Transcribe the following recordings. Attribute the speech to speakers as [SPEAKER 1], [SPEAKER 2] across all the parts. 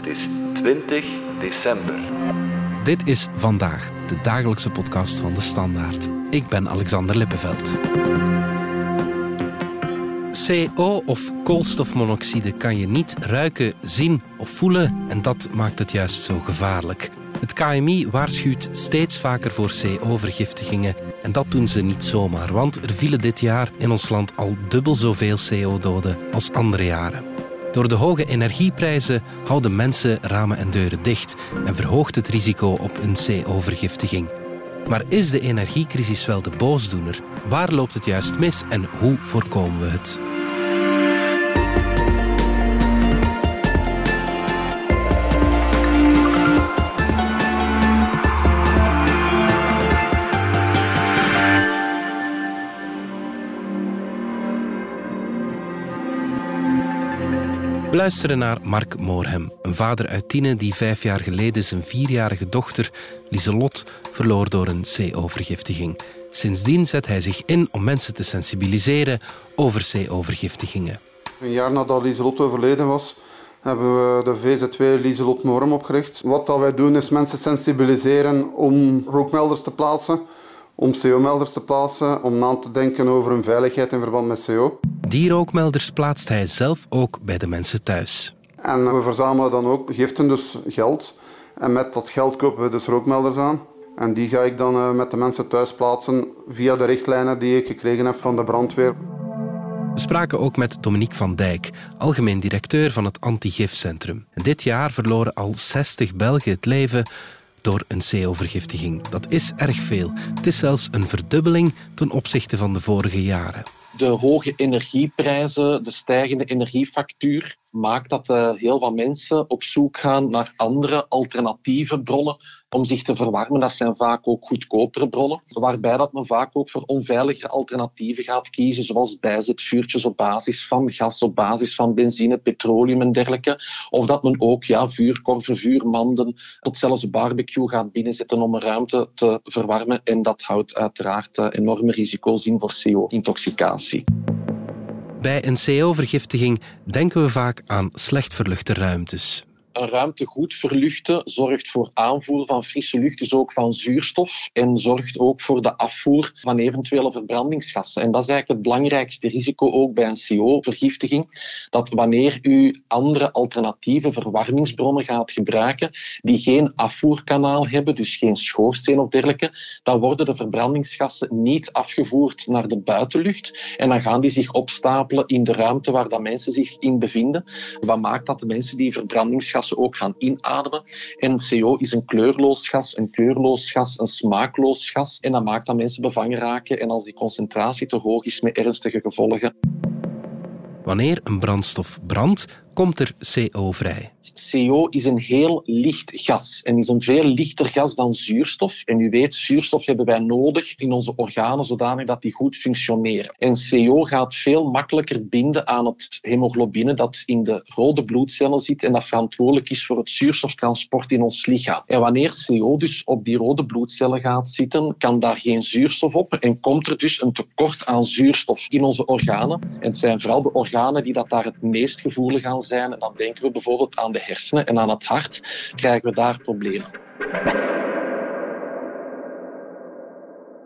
[SPEAKER 1] Het is 20 december.
[SPEAKER 2] Dit is vandaag de dagelijkse podcast van de Standaard. Ik ben Alexander Lippenveld. CO of koolstofmonoxide kan je niet ruiken, zien of voelen en dat maakt het juist zo gevaarlijk. Het KMI waarschuwt steeds vaker voor CO-vergiftigingen. En dat doen ze niet zomaar, want er vielen dit jaar in ons land al dubbel zoveel CO-doden als andere jaren. Door de hoge energieprijzen houden mensen ramen en deuren dicht en verhoogt het risico op een CO-vergiftiging. Maar is de energiecrisis wel de boosdoener? Waar loopt het juist mis en hoe voorkomen we het? We luisteren naar Mark Moorhem, een vader uit Tiene die vijf jaar geleden zijn vierjarige dochter Lieselot verloor door een CO-vergiftiging. Sindsdien zet hij zich in om mensen te sensibiliseren over CO-vergiftigingen.
[SPEAKER 3] Een jaar nadat Lieselot overleden was, hebben we de VZ2 Lieselot Moorhem opgericht. Wat dat wij doen is mensen sensibiliseren om rookmelders te plaatsen, om CO-melders te plaatsen, om na te denken over hun veiligheid in verband met CO.
[SPEAKER 2] Die rookmelders plaatst hij zelf ook bij de mensen thuis.
[SPEAKER 3] En we verzamelen dan ook giften, dus geld. En met dat geld kopen we dus rookmelders aan. En die ga ik dan eh, met de mensen thuis plaatsen via de richtlijnen die ik gekregen heb van de brandweer.
[SPEAKER 2] We spraken ook met Dominique van Dijk, algemeen directeur van het Antigifcentrum. En dit jaar verloren al 60 Belgen het leven door een CO-vergiftiging. Dat is erg veel. Het is zelfs een verdubbeling ten opzichte van de vorige jaren
[SPEAKER 4] de hoge energieprijzen, de stijgende energiefactuur, maakt dat uh, heel wat mensen op zoek gaan naar andere alternatieve bronnen om zich te verwarmen. Dat zijn vaak ook goedkopere bronnen, waarbij dat men vaak ook voor onveilige alternatieven gaat kiezen, zoals bijzetvuurtjes op basis van gas, op basis van benzine, petroleum en dergelijke. Of dat men ook ja, vuurkorven, vuurmanden, tot zelfs barbecue gaat binnenzetten om een ruimte te verwarmen. En dat houdt uiteraard uh, enorme risico's in voor CO-intoxicatie.
[SPEAKER 2] Bij een CO-vergiftiging denken we vaak aan slecht verluchte ruimtes
[SPEAKER 4] een ruimte goed verluchten zorgt voor aanvoer van frisse lucht, dus ook van zuurstof. En zorgt ook voor de afvoer van eventuele verbrandingsgassen. En dat is eigenlijk het belangrijkste risico ook bij een CO-vergiftiging. Dat wanneer u andere alternatieve verwarmingsbronnen gaat gebruiken, die geen afvoerkanaal hebben, dus geen schoorsteen of dergelijke, dan worden de verbrandingsgassen niet afgevoerd naar de buitenlucht. En dan gaan die zich opstapelen in de ruimte waar dat mensen zich in bevinden. Wat maakt dat de mensen die verbrandingsgassen ook gaan inademen. En CO is een kleurloos gas, een kleurloos gas, een smaakloos gas. En dat maakt dat mensen bevangen raken en als die concentratie te hoog is met ernstige gevolgen.
[SPEAKER 2] Wanneer een brandstof brandt, komt er CO vrij.
[SPEAKER 4] CO is een heel licht gas en is een veel lichter gas dan zuurstof. En u weet, zuurstof hebben wij nodig in onze organen zodanig dat die goed functioneren. En CO gaat veel makkelijker binden aan het hemoglobine dat in de rode bloedcellen zit en dat verantwoordelijk is voor het zuurstoftransport in ons lichaam. En wanneer CO dus op die rode bloedcellen gaat zitten, kan daar geen zuurstof op en komt er dus een tekort aan zuurstof in onze organen. En het zijn vooral de organen die dat daar het meest gevoelig aan zijn. Dan denken we bijvoorbeeld aan de hersenen en aan het hart, krijgen we daar problemen.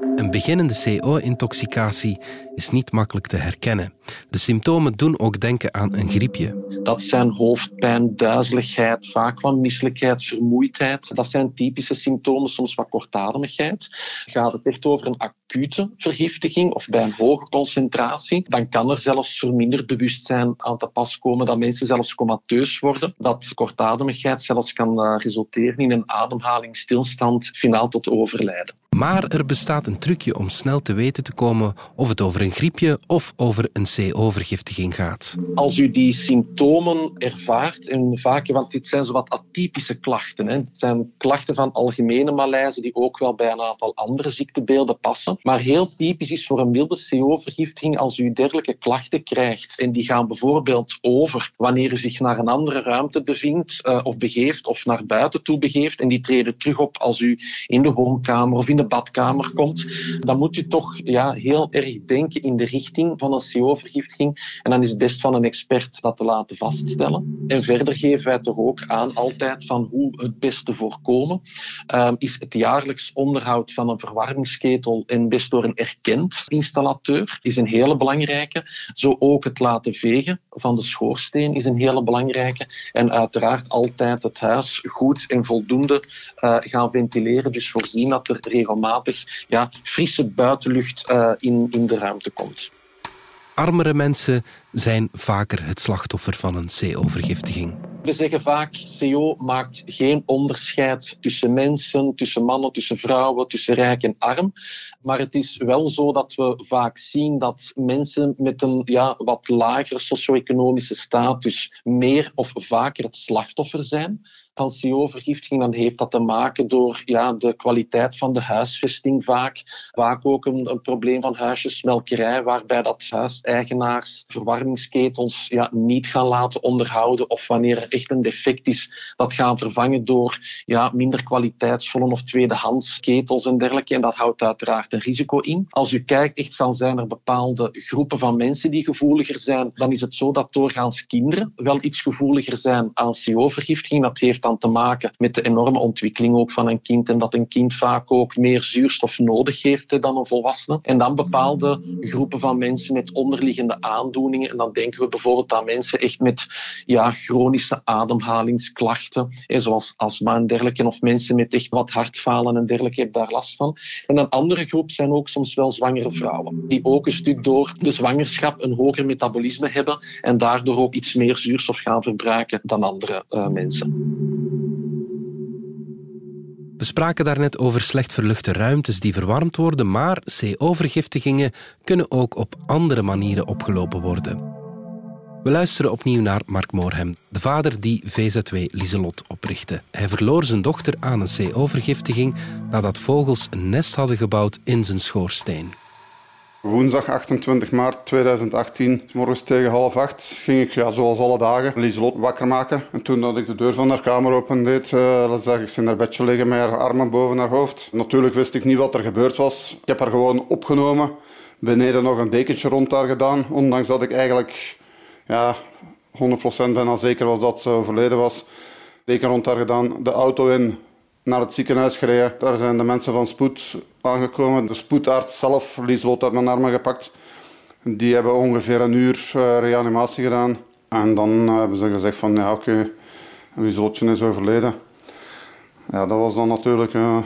[SPEAKER 2] Een beginnende CO-intoxicatie is niet makkelijk te herkennen. De symptomen doen ook denken aan een griepje.
[SPEAKER 4] Dat zijn hoofdpijn, duizeligheid, vaak van misselijkheid, vermoeidheid. Dat zijn typische symptomen, soms wat kortademigheid. Gaat het echt over een acute vergiftiging of bij een hoge concentratie, dan kan er zelfs verminderd bewustzijn aan te pas komen, dat mensen zelfs comateus worden, dat kortademigheid zelfs kan eh, resulteren in een ademhalingsstilstand, finaal tot overlijden.
[SPEAKER 2] Maar er bestaat een trucje om snel te weten te komen of het over een griepje of over een CO-vergiftiging gaat.
[SPEAKER 4] Als u die symptomen ervaart, en vaak, want dit zijn wat atypische klachten. Hè. Het zijn klachten van algemene malaise die ook wel bij een aantal andere ziektebeelden passen. Maar heel typisch is voor een milde CO-vergiftiging als u dergelijke klachten krijgt en die gaan bijvoorbeeld over wanneer u zich naar een andere ruimte bevindt uh, of begeeft of naar buiten toe begeeft en die treden terug op als u in de woonkamer of in de badkamer komt, dan moet je toch ja, heel erg denken in de richting van een CO-vergiftiging. En dan is het best van een expert dat te laten vaststellen. En verder geven wij toch ook aan altijd van hoe het beste voorkomen. Um, is het jaarlijks onderhoud van een verwarmingsketel en best door een erkend installateur is een hele belangrijke. Zo ook het laten vegen van de schoorsteen is een hele belangrijke. En uiteraard altijd het huis goed en voldoende uh, gaan ventileren. Dus voorzien dat er regelmatig ja, frisse buitenlucht uh, in, in de ruimte komt.
[SPEAKER 2] Armere mensen zijn vaker het slachtoffer van een CO-vergiftiging.
[SPEAKER 4] We zeggen vaak, CO maakt geen onderscheid tussen mensen, tussen mannen, tussen vrouwen, tussen rijk en arm. Maar het is wel zo dat we vaak zien dat mensen met een ja, wat lagere socio-economische status meer of vaker het slachtoffer zijn CO-vergiftiging, dan heeft dat te maken door ja, de kwaliteit van de huisvesting vaak. Vaak ook een, een probleem van huisjesmelkerij, waarbij dat huiseigenaars verwarmingsketels ja, niet gaan laten onderhouden of wanneer er echt een defect is, dat gaan vervangen door ja, minder kwaliteitsvolle of tweedehands ketels en dergelijke. En dat houdt uiteraard een risico in. Als u kijkt echt van zijn er bepaalde groepen van mensen die gevoeliger zijn, dan is het zo dat doorgaans kinderen wel iets gevoeliger zijn aan CO-vergiftiging. Dat heeft te maken met de enorme ontwikkeling ook van een kind en dat een kind vaak ook meer zuurstof nodig heeft dan een volwassene. En dan bepaalde groepen van mensen met onderliggende aandoeningen. En dan denken we bijvoorbeeld aan mensen echt met ja, chronische ademhalingsklachten, zoals astma en dergelijke, of mensen met echt wat hartfalen en dergelijke hebben daar last van. En een andere groep zijn ook soms wel zwangere vrouwen, die ook een stuk door de zwangerschap een hoger metabolisme hebben en daardoor ook iets meer zuurstof gaan verbruiken dan andere uh, mensen.
[SPEAKER 2] We spraken daarnet over slecht verluchte ruimtes die verwarmd worden, maar CO-vergiftigingen kunnen ook op andere manieren opgelopen worden. We luisteren opnieuw naar Mark Moorhem, de vader die VZW Lieselot oprichtte. Hij verloor zijn dochter aan een CO-vergiftiging nadat vogels een nest hadden gebouwd in zijn schoorsteen.
[SPEAKER 3] Woensdag 28 maart 2018, morgens tegen half acht, ging ik ja, zoals alle dagen Lieselot wakker maken. En toen dat ik de deur van haar kamer opendeed, uh, zag ik ze in haar bedje liggen met haar armen boven haar hoofd. Natuurlijk wist ik niet wat er gebeurd was. Ik heb haar gewoon opgenomen, beneden nog een dekentje rond haar gedaan, ondanks dat ik eigenlijk ja, 100% bijna zeker was dat ze overleden was. Deken rond haar gedaan, de auto in, naar het ziekenhuis gereden. Daar zijn de mensen van spoed aangekomen. De spoedarts zelf, Lieslot, uit mijn armen gepakt. Die hebben ongeveer een uur uh, reanimatie gedaan. En dan hebben ze gezegd van ja oké, okay, is overleden. Ja, dat was dan natuurlijk uh,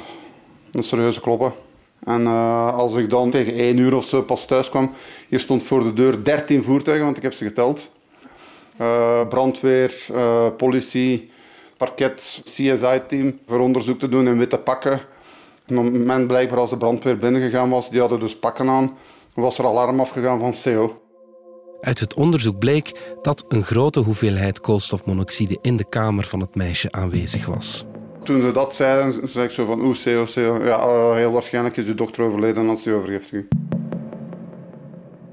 [SPEAKER 3] een serieuze kloppen. En als ik dan tegen één uur of zo pas thuis kwam, hier stond voor de deur 13 voertuigen, want ik heb ze geteld. brandweer, politie, parket CSI-team voor onderzoek te doen in witte pakken. Op het moment blijkbaar als de brandweer binnengegaan was, die hadden dus pakken aan, was er alarm afgegaan van CO.
[SPEAKER 2] Uit het onderzoek bleek dat een grote hoeveelheid koolstofmonoxide in de kamer van het meisje aanwezig was.
[SPEAKER 3] Toen ze dat zeiden, zei ik zo van oeh, CO, CO. Ja, uh, heel waarschijnlijk is uw dochter overleden aan CO-vergiftiging.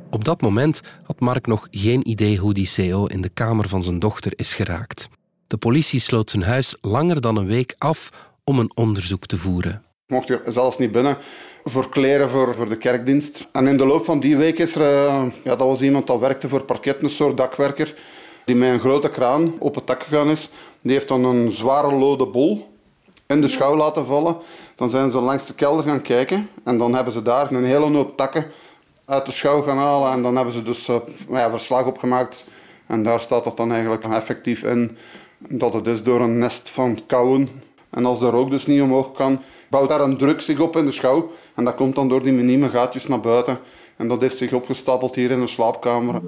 [SPEAKER 2] Op dat moment had Mark nog geen idee hoe die CO in de kamer van zijn dochter is geraakt. De politie sloot zijn huis langer dan een week af om een onderzoek te voeren.
[SPEAKER 3] Ik mocht er zelfs niet binnen voor kleren voor, voor de kerkdienst. En in de loop van die week is er... Uh, ja, dat was iemand dat werkte voor parket, een soort dakwerker, die met een grote kraan op het dak gegaan is. Die heeft dan een zware lode bol in de schouw laten vallen. Dan zijn ze langs de kelder gaan kijken en dan hebben ze daar een hele hoop takken uit de schouw gaan halen. En dan hebben ze dus uh, ja, verslag opgemaakt. En daar staat dat dan eigenlijk effectief in dat het is door een nest van kauwen. En als de rook dus niet omhoog kan, bouwt daar een druk zich op in de schouw. En dat komt dan door die minieme gaatjes naar buiten. En dat heeft zich opgestapeld hier in de slaapkamer.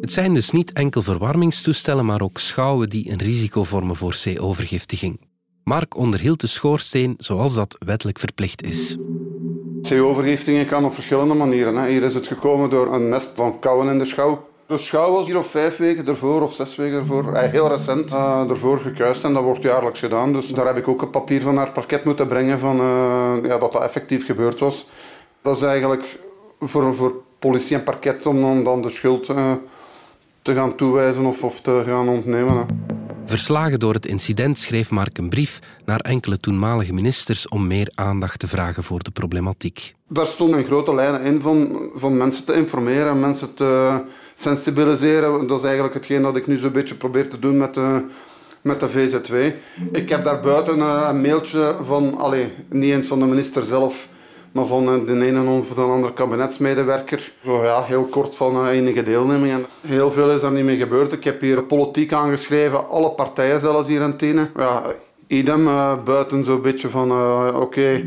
[SPEAKER 2] Het zijn dus niet enkel verwarmingstoestellen, maar ook schouwen die een risico vormen voor CO-vergiftiging. Mark onderhield de schoorsteen zoals dat wettelijk verplicht is.
[SPEAKER 3] CO-vergiftiging kan op verschillende manieren. Hier is het gekomen door een nest van kauwen in de schouw. De schouw was hier of vijf weken ervoor of zes weken ervoor, eh, heel recent, uh, ervoor gekuist en dat wordt jaarlijks gedaan. Dus daar heb ik ook een papier van naar het parket moeten brengen van, uh, ja, dat dat effectief gebeurd was. Dat is eigenlijk voor, voor politie en parket om dan de schuld uh, te gaan toewijzen of, of te gaan ontnemen. Hè.
[SPEAKER 2] Verslagen door het incident schreef Mark een brief naar enkele toenmalige ministers om meer aandacht te vragen voor de problematiek.
[SPEAKER 3] Daar stonden grote lijnen in van, van mensen te informeren, mensen te sensibiliseren. Dat is eigenlijk hetgeen dat ik nu zo'n beetje probeer te doen met de, met de VZW. Ik heb daar buiten eh, een mailtje van, niet eens van de minister zelf, maar van eh, de ene of de andere kabinetsmedewerker. Zo ja, heel kort van uh, enige deelneming. heel veel is er niet mee gebeurd. Ik heb hier politiek aangeschreven, alle partijen zelfs hier in Tene. Ja, idem, uh, buiten zo'n beetje van oké,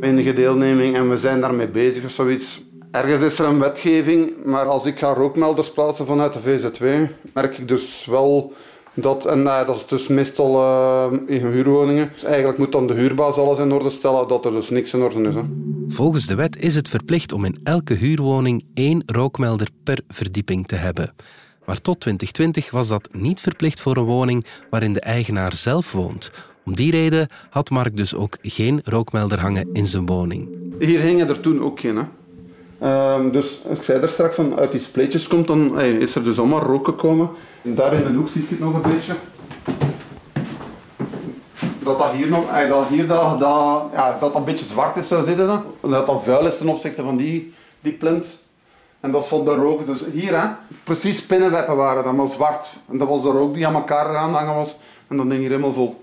[SPEAKER 3] enige deelneming en we zijn daarmee bezig of zoiets. Ergens is er een wetgeving, maar als ik ga rookmelders plaatsen vanuit de VZW, merk ik dus wel dat, en uh, dat is dus meestal uh, in huurwoningen. Dus eigenlijk moet dan de huurbaas alles in orde stellen, dat er dus niks in orde is. Hè.
[SPEAKER 2] Volgens de wet is het verplicht om in elke huurwoning één rookmelder per verdieping te hebben. Maar tot 2020 was dat niet verplicht voor een woning waarin de eigenaar zelf woont. Om die reden had Mark dus ook geen rookmelder hangen in zijn woning.
[SPEAKER 3] Hier hingen er toen ook geen. Hè. Um, dus ik zei er straks van uit die spleetjes komt dan, is er dus allemaal rook gekomen. En daar in de hoek zie je het nog een beetje. Dat dat hier nog, hey, dat hier dat, dat, ja, dat een beetje zwart is zou zitten. Dan. Dat dat vuil is ten opzichte van die, die plint. En dat is van de rook. Dus hier, hè, precies spinnenwebben waren dat, maar zwart. En dat was de rook die aan elkaar eraan hangen was. En dat ding hier helemaal vol.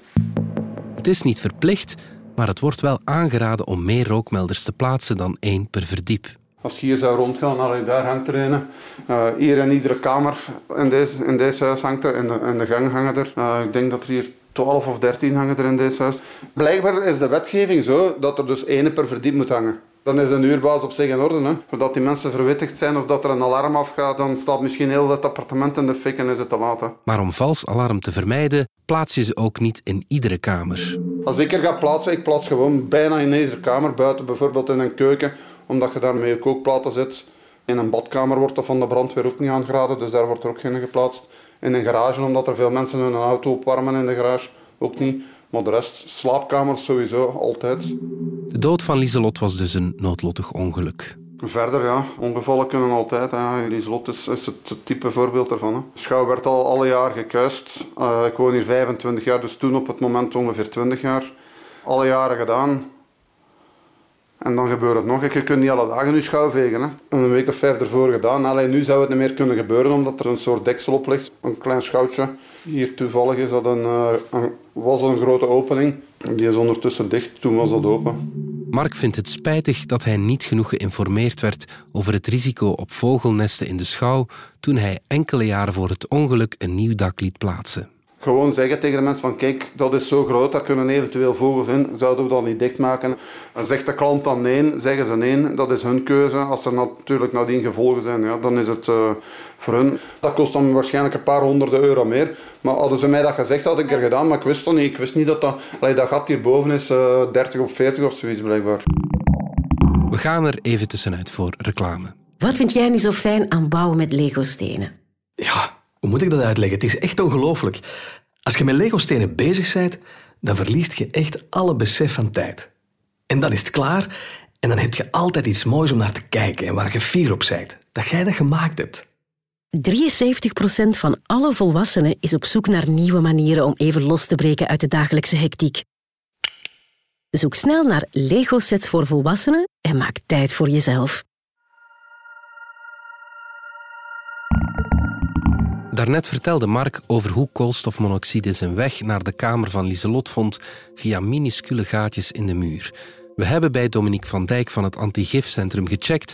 [SPEAKER 2] Het is niet verplicht, maar het wordt wel aangeraden om meer rookmelders te plaatsen dan één per verdiep.
[SPEAKER 3] Als je hier zou rondgaan, allee, daar hangt er een. Uh, hier in iedere kamer in deze, in deze huis hangt er, in de, in de gang hangen er. Uh, ik denk dat er hier 12 of 13 hangen er in deze huis. Blijkbaar is de wetgeving zo dat er dus één per verdiep moet hangen. Dan is een uurbaas op zich in orde. Hè. Voordat die mensen verwittigd zijn of dat er een alarm afgaat, dan staat misschien heel het appartement in de fik en is het te laat. Hè.
[SPEAKER 2] Maar om vals alarm te vermijden, plaats je ze ook niet in iedere kamer.
[SPEAKER 3] Als ik er ga plaatsen, ik plaats gewoon bijna in iedere kamer, buiten bijvoorbeeld in een keuken omdat je daarmee je kookplaten zit. In een badkamer wordt dat van de brandweer ook niet aangeraden, dus daar wordt er ook geen geplaatst. In een garage, omdat er veel mensen hun auto opwarmen in de garage, ook niet. Maar de rest, slaapkamers sowieso, altijd.
[SPEAKER 2] De dood van Lieselot was dus een noodlottig ongeluk.
[SPEAKER 3] Verder, ja. Ongevallen kunnen altijd. Hè. Lieselot is, is het type voorbeeld ervan. Hè. Schouw werd al alle jaar gekuist. Uh, ik woon hier 25 jaar, dus toen op het moment ongeveer 20 jaar. Alle jaren gedaan. En dan gebeurt het nog. Je kunt niet alle dagen je schouw vegen. Hè. Een week of vijf ervoor gedaan. Alleen nu zou het niet meer kunnen gebeuren omdat er een soort deksel op ligt. Een klein schoutje. Hier toevallig is dat een, een, was een grote opening. Die is ondertussen dicht. Toen was dat open.
[SPEAKER 2] Mark vindt het spijtig dat hij niet genoeg geïnformeerd werd over het risico op vogelnesten in de schouw toen hij enkele jaren voor het ongeluk een nieuw dak liet plaatsen
[SPEAKER 3] gewoon zeggen tegen de mensen van kijk, dat is zo groot, daar kunnen eventueel vogels in, zouden we dat niet dichtmaken? En zegt de klant dan nee, zeggen ze nee, dat is hun keuze. Als er natuurlijk nadien gevolgen zijn, ja, dan is het uh, voor hun. Dat kost dan waarschijnlijk een paar honderden euro meer. Maar hadden ze mij dat gezegd, had ik er gedaan, maar ik wist dat niet. Ik wist niet dat dat, allee, dat gat hierboven is uh, eh, 30 of 40 of zoiets blijkbaar.
[SPEAKER 2] We gaan er even tussenuit voor reclame.
[SPEAKER 5] Wat vind jij nu zo fijn aan bouwen met Lego-stenen?
[SPEAKER 6] Ja, hoe moet ik dat uitleggen? Het is echt ongelooflijk. Als je met Lego-stenen bezig bent, dan verliest je echt alle besef van tijd. En dan is het klaar en dan heb je altijd iets moois om naar te kijken en waar je fier op bent. Dat jij dat gemaakt hebt.
[SPEAKER 5] 73% van alle volwassenen is op zoek naar nieuwe manieren om even los te breken uit de dagelijkse hectiek. Zoek snel naar Lego-sets voor volwassenen en maak tijd voor jezelf.
[SPEAKER 2] Daarnet vertelde Mark over hoe koolstofmonoxide zijn weg naar de kamer van Lieselot vond via minuscule gaatjes in de muur. We hebben bij Dominique van Dijk van het Antigifcentrum gecheckt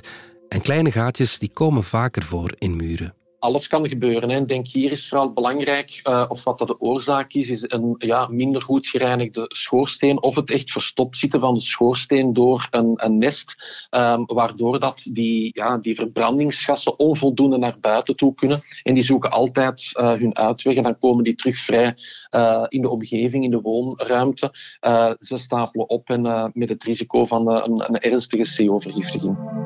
[SPEAKER 2] en kleine gaatjes die komen vaker voor in muren
[SPEAKER 4] alles kan gebeuren. Hè. Denk hier is vooral belangrijk, uh, of wat dat de oorzaak is, is een ja, minder goed gereinigde schoorsteen of het echt verstopt zitten van de schoorsteen door een, een nest, um, waardoor dat die, ja, die verbrandingsgassen onvoldoende naar buiten toe kunnen. En die zoeken altijd uh, hun uitweg en dan komen die terug vrij uh, in de omgeving, in de woonruimte. ze stapelen op en met het risico van een, een ernstige CO-vergiftiging.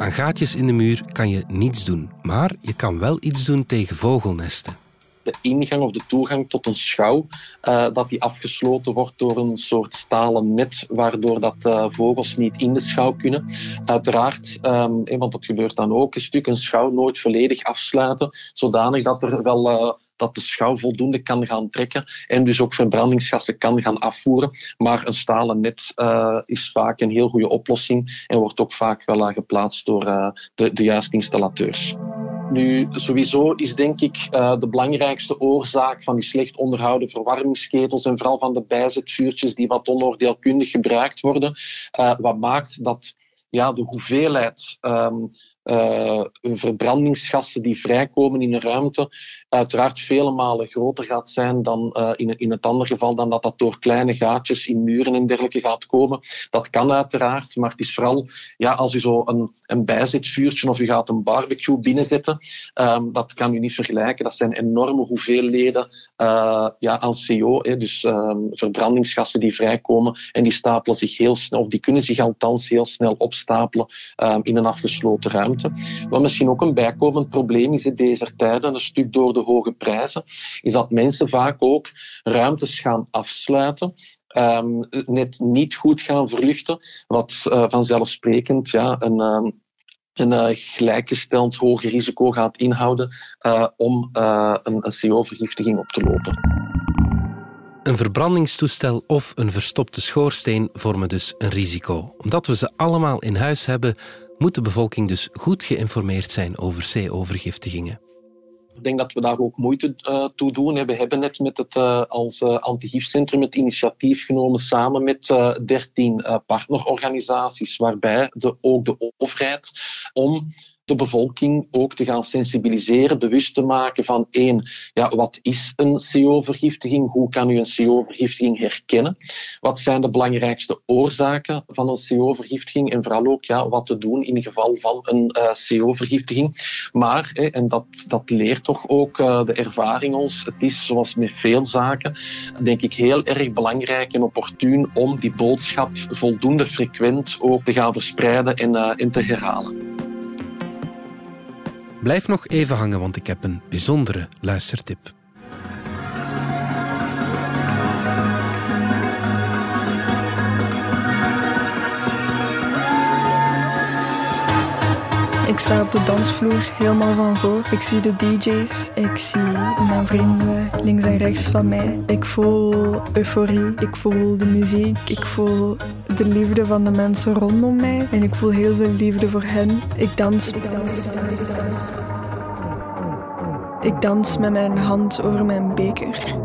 [SPEAKER 2] Aan gaatjes in de muur kan je niets doen, maar je kan wel iets doen tegen vogelnesten.
[SPEAKER 4] De ingang of de toegang tot een schouw, uh, dat die afgesloten wordt door een soort stalen net, waardoor dat uh, vogels niet in de schouw kunnen. Uiteraard, um, want dat gebeurt dan ook, een stuk een schouw nooit volledig afsluiten, zodanig dat er wel dat de schouw voldoende kan gaan trekken en dus ook verbrandingsgassen kan gaan afvoeren. Maar een stalen net uh, is vaak een heel goede oplossing en wordt ook vaak wel uh, geplaatst door uh, de, de juiste installateurs. Nu, sowieso is denk ik uh, de belangrijkste oorzaak van die slecht onderhouden verwarmingsketels en vooral van de bijzetvuurtjes die wat onoordeelkundig gebruikt worden, wat maakt dat ja, de hoeveelheid um, uh, verbrandingsgassen die vrijkomen in een ruimte uiteraard vele malen groter gaat zijn dan uh, in, in het andere geval dan dat dat door kleine gaatjes in muren en dergelijke gaat komen. Dat kan uiteraard, maar het is vooral ja, als u zo een, een bijzetvuurtje of u gaat een barbecue binnenzetten, um, dat kan u niet vergelijken. Dat zijn enorme hoeveelheden uh, ja, aan CO, dus um, verbrandingsgassen die vrijkomen en die stapelen zich heel snel, of die kunnen zich althans heel snel opstapelen um, in een afgesloten ruimte. Wat misschien ook een bijkomend probleem is in deze tijden, een stuk door de hoge prijzen, is dat mensen vaak ook ruimtes gaan afsluiten Um, net niet goed gaan verluchten, wat uh, vanzelfsprekend ja, een, uh, een uh, gelijkgesteld hoger risico gaat inhouden uh, om een CO-vergiftiging op te lopen.
[SPEAKER 2] Een verbrandingstoestel of een verstopte schoorsteen vormen dus een risico. Omdat we ze allemaal in huis hebben, moet de bevolking dus goed geïnformeerd zijn over CO-vergiftigingen.
[SPEAKER 4] Ik denk dat we daar ook moeite uh, toe doen. We hebben net met het uh, als uh, antigifcentrum het initiatief genomen samen met 13 partnerorganisaties, waarbij de, ook de overheid om de bevolking ook te gaan sensibiliseren, bewust te maken van één, ja, wat is een CO-vergiftiging? Hoe kan u een CO-vergiftiging herkennen? Wat zijn de belangrijkste oorzaken van een CO-vergiftiging? En vooral ook ja, wat te doen in geval van een uh, CO-vergiftiging. Maar, hè, en dat, dat leert toch ook uh, de ervaring ons, het is zoals met veel zaken, denk ik heel erg belangrijk en opportun om die boodschap voldoende frequent ook te gaan verspreiden en, uh, en te herhalen.
[SPEAKER 2] Blijf nog even hangen, want ik heb een bijzondere luistertip.
[SPEAKER 7] Ik sta op de dansvloer helemaal van voor. Ik zie de DJ's. Ik zie mijn vrienden links en rechts van mij. Ik voel euforie. Ik voel de muziek. Ik voel de liefde van de mensen rondom mij. En ik voel heel veel liefde voor hen. Ik dans. Met mijn hand over mijn beker.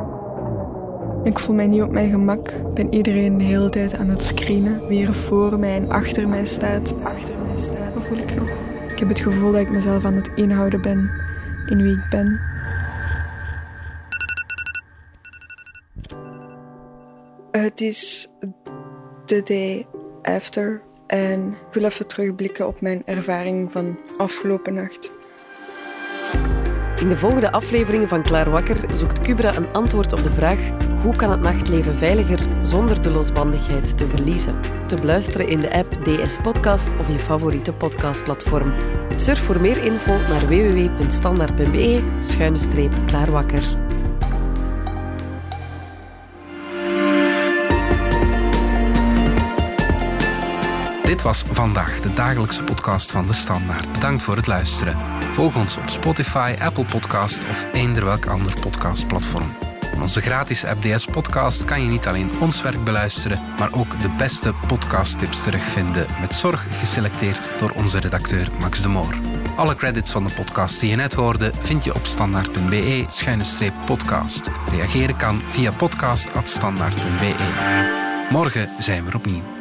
[SPEAKER 7] Ik voel mij niet op mijn gemak. Ik ben iedereen de hele tijd aan het screenen. Wie er voor mij en achter mij staat. Achter mij staat. Wat voel ik nog? Ik heb het gevoel dat ik mezelf aan het inhouden ben in wie ik ben. Het is the day after en ik wil even terugblikken op mijn ervaring van afgelopen nacht.
[SPEAKER 8] In de volgende afleveringen van Klaar Wakker zoekt Cubra een antwoord op de vraag hoe kan het nachtleven veiliger zonder de losbandigheid te verliezen? Te beluisteren in de app DS Podcast of je favoriete podcastplatform. Surf voor meer info naar www.standaard.be-klaarwakker.
[SPEAKER 2] Dit was vandaag de dagelijkse podcast van de Standaard. Bedankt voor het luisteren. Volg ons op Spotify, Apple Podcast of eender welk ander podcastplatform. In onze gratis app DS Podcast kan je niet alleen ons werk beluisteren, maar ook de beste podcasttips terugvinden, met zorg geselecteerd door onze redacteur Max de Moor. Alle credits van de podcast die je net hoorde vind je op standaard.be-podcast. Reageren kan via podcast.standaard.be. Morgen zijn we opnieuw.